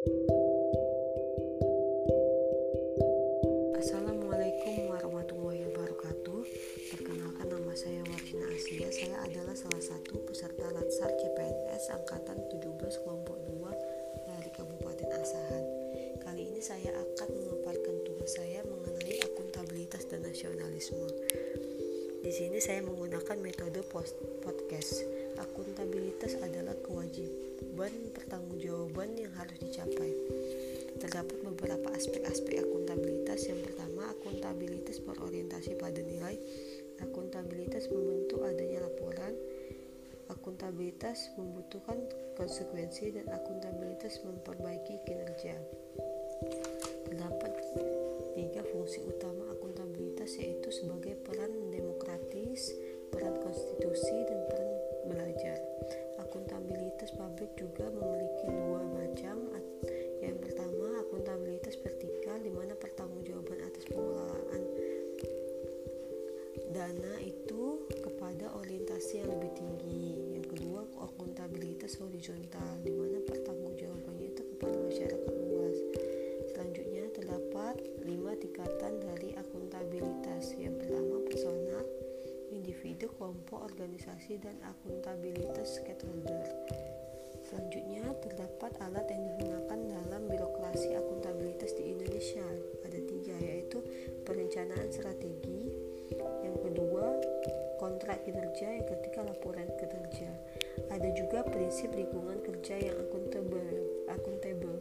Assalamualaikum warahmatullahi wabarakatuh. Perkenalkan nama saya Warjina Asia. Saya adalah salah satu peserta Latsar CPNS Angkatan 17 kelompok 2 dari Kabupaten Asahan. Kali ini saya Di sini saya menggunakan metode post podcast Akuntabilitas adalah kewajiban pertanggungjawaban yang harus dicapai Terdapat beberapa aspek-aspek akuntabilitas. Yang pertama, akuntabilitas berorientasi pada nilai. Akuntabilitas membentuk adanya laporan. Akuntabilitas membutuhkan konsekuensi dan akuntabilitas memperbaiki kinerja. Tingkatan dari akuntabilitas. Yang pertama, personal, individu, kelompok, organisasi, dan akuntabilitas stakeholder. Selanjutnya, terdapat alat yang digunakan dalam birokrasi akuntabilitas di Indonesia. Ada tiga, yaitu perencanaan strategi, kontrak kinerja, yang ketiga laporan kinerja. Ada juga prinsip lingkungan kerja yang akuntabel, akuntabel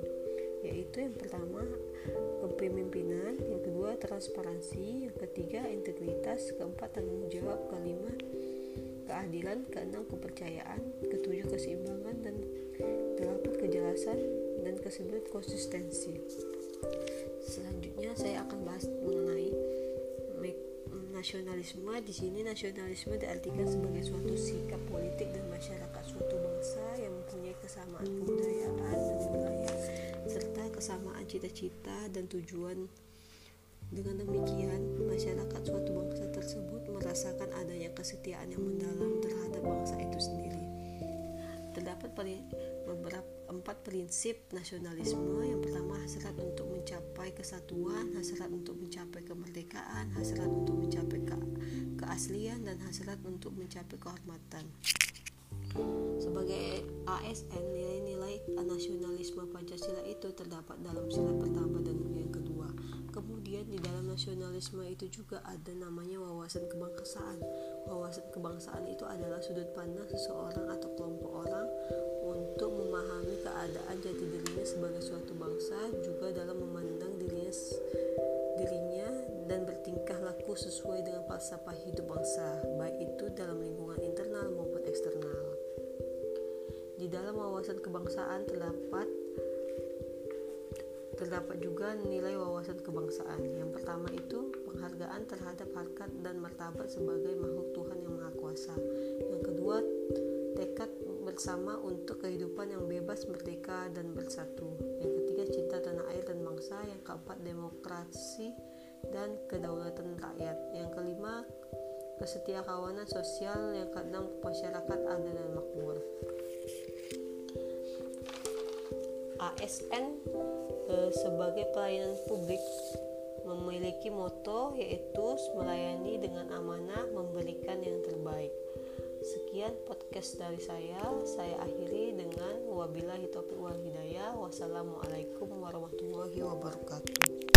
yaitu yang pertama kepemimpinan, yang kedua transparansi, yang ketiga integritas, keempat tanggung jawab, kelima keadilan, keenam kepercayaan, ketujuh keseimbangan. Dan delapan kejelasan. Dan kesembilan konsistensi. Selanjutnya saya akan bahas mengenai nasionalisme. Di sini nasionalisme diartikan sebagai suatu sikap politik dan masyarakat suatu bangsa yang mempunyai kesamaan kebudayaan dan wilayah serta kesamaan cita-cita dan tujuan dengan demikian masyarakat suatu bangsa tersebut merasakan adanya kesetiaan yang mendalam terhadap bangsa itu sendiri. Terdapat beberapa empat prinsip nasionalisme. Yang pertama hasrat untuk mencapai kesatuan hasrat untuk mencapai kemerdekaan hasrat untuk mencapai ke keaslian dan hasrat untuk mencapai kehormatan. Sebagai ASN nilai-nilai nasionalisme Pancasila itu terdapat dalam sila nasionalisme itu juga ada namanya wawasan kebangsaan. Wawasan kebangsaan itu adalah sudut pandang seseorang atau kelompok orang untuk memahami keadaan jati dirinya sebagai suatu bangsa juga dalam memandang dirinya dirinya dan bertingkah laku sesuai dengan falsafah hidup bangsa baik itu dalam lingkungan internal maupun eksternal. Di dalam wawasan kebangsaan terdapat terdapat juga nilai wawasan kebangsaan. Yang pertama itu penghargaan terhadap harkat dan martabat sebagai makhluk Tuhan yang Maha Kuasa. Yang kedua, tekad bersama untuk kehidupan yang bebas, merdeka, dan bersatu. Yang ketiga, cinta tanah air dan bangsa. Yang keempat, demokrasi dan kedaulatan rakyat. Yang kelima, kesetia kawanan sosial. Yang keenam, masyarakat adil dan makmur. ASN eh, sebagai pelayanan publik memiliki moto yaitu melayani dengan amanah, memberikan yang terbaik. Sekian podcast dari saya. Saya akhiri dengan wabillahi taufiq wal hidayah. Wassalamualaikum warahmatullahi wabarakatuh.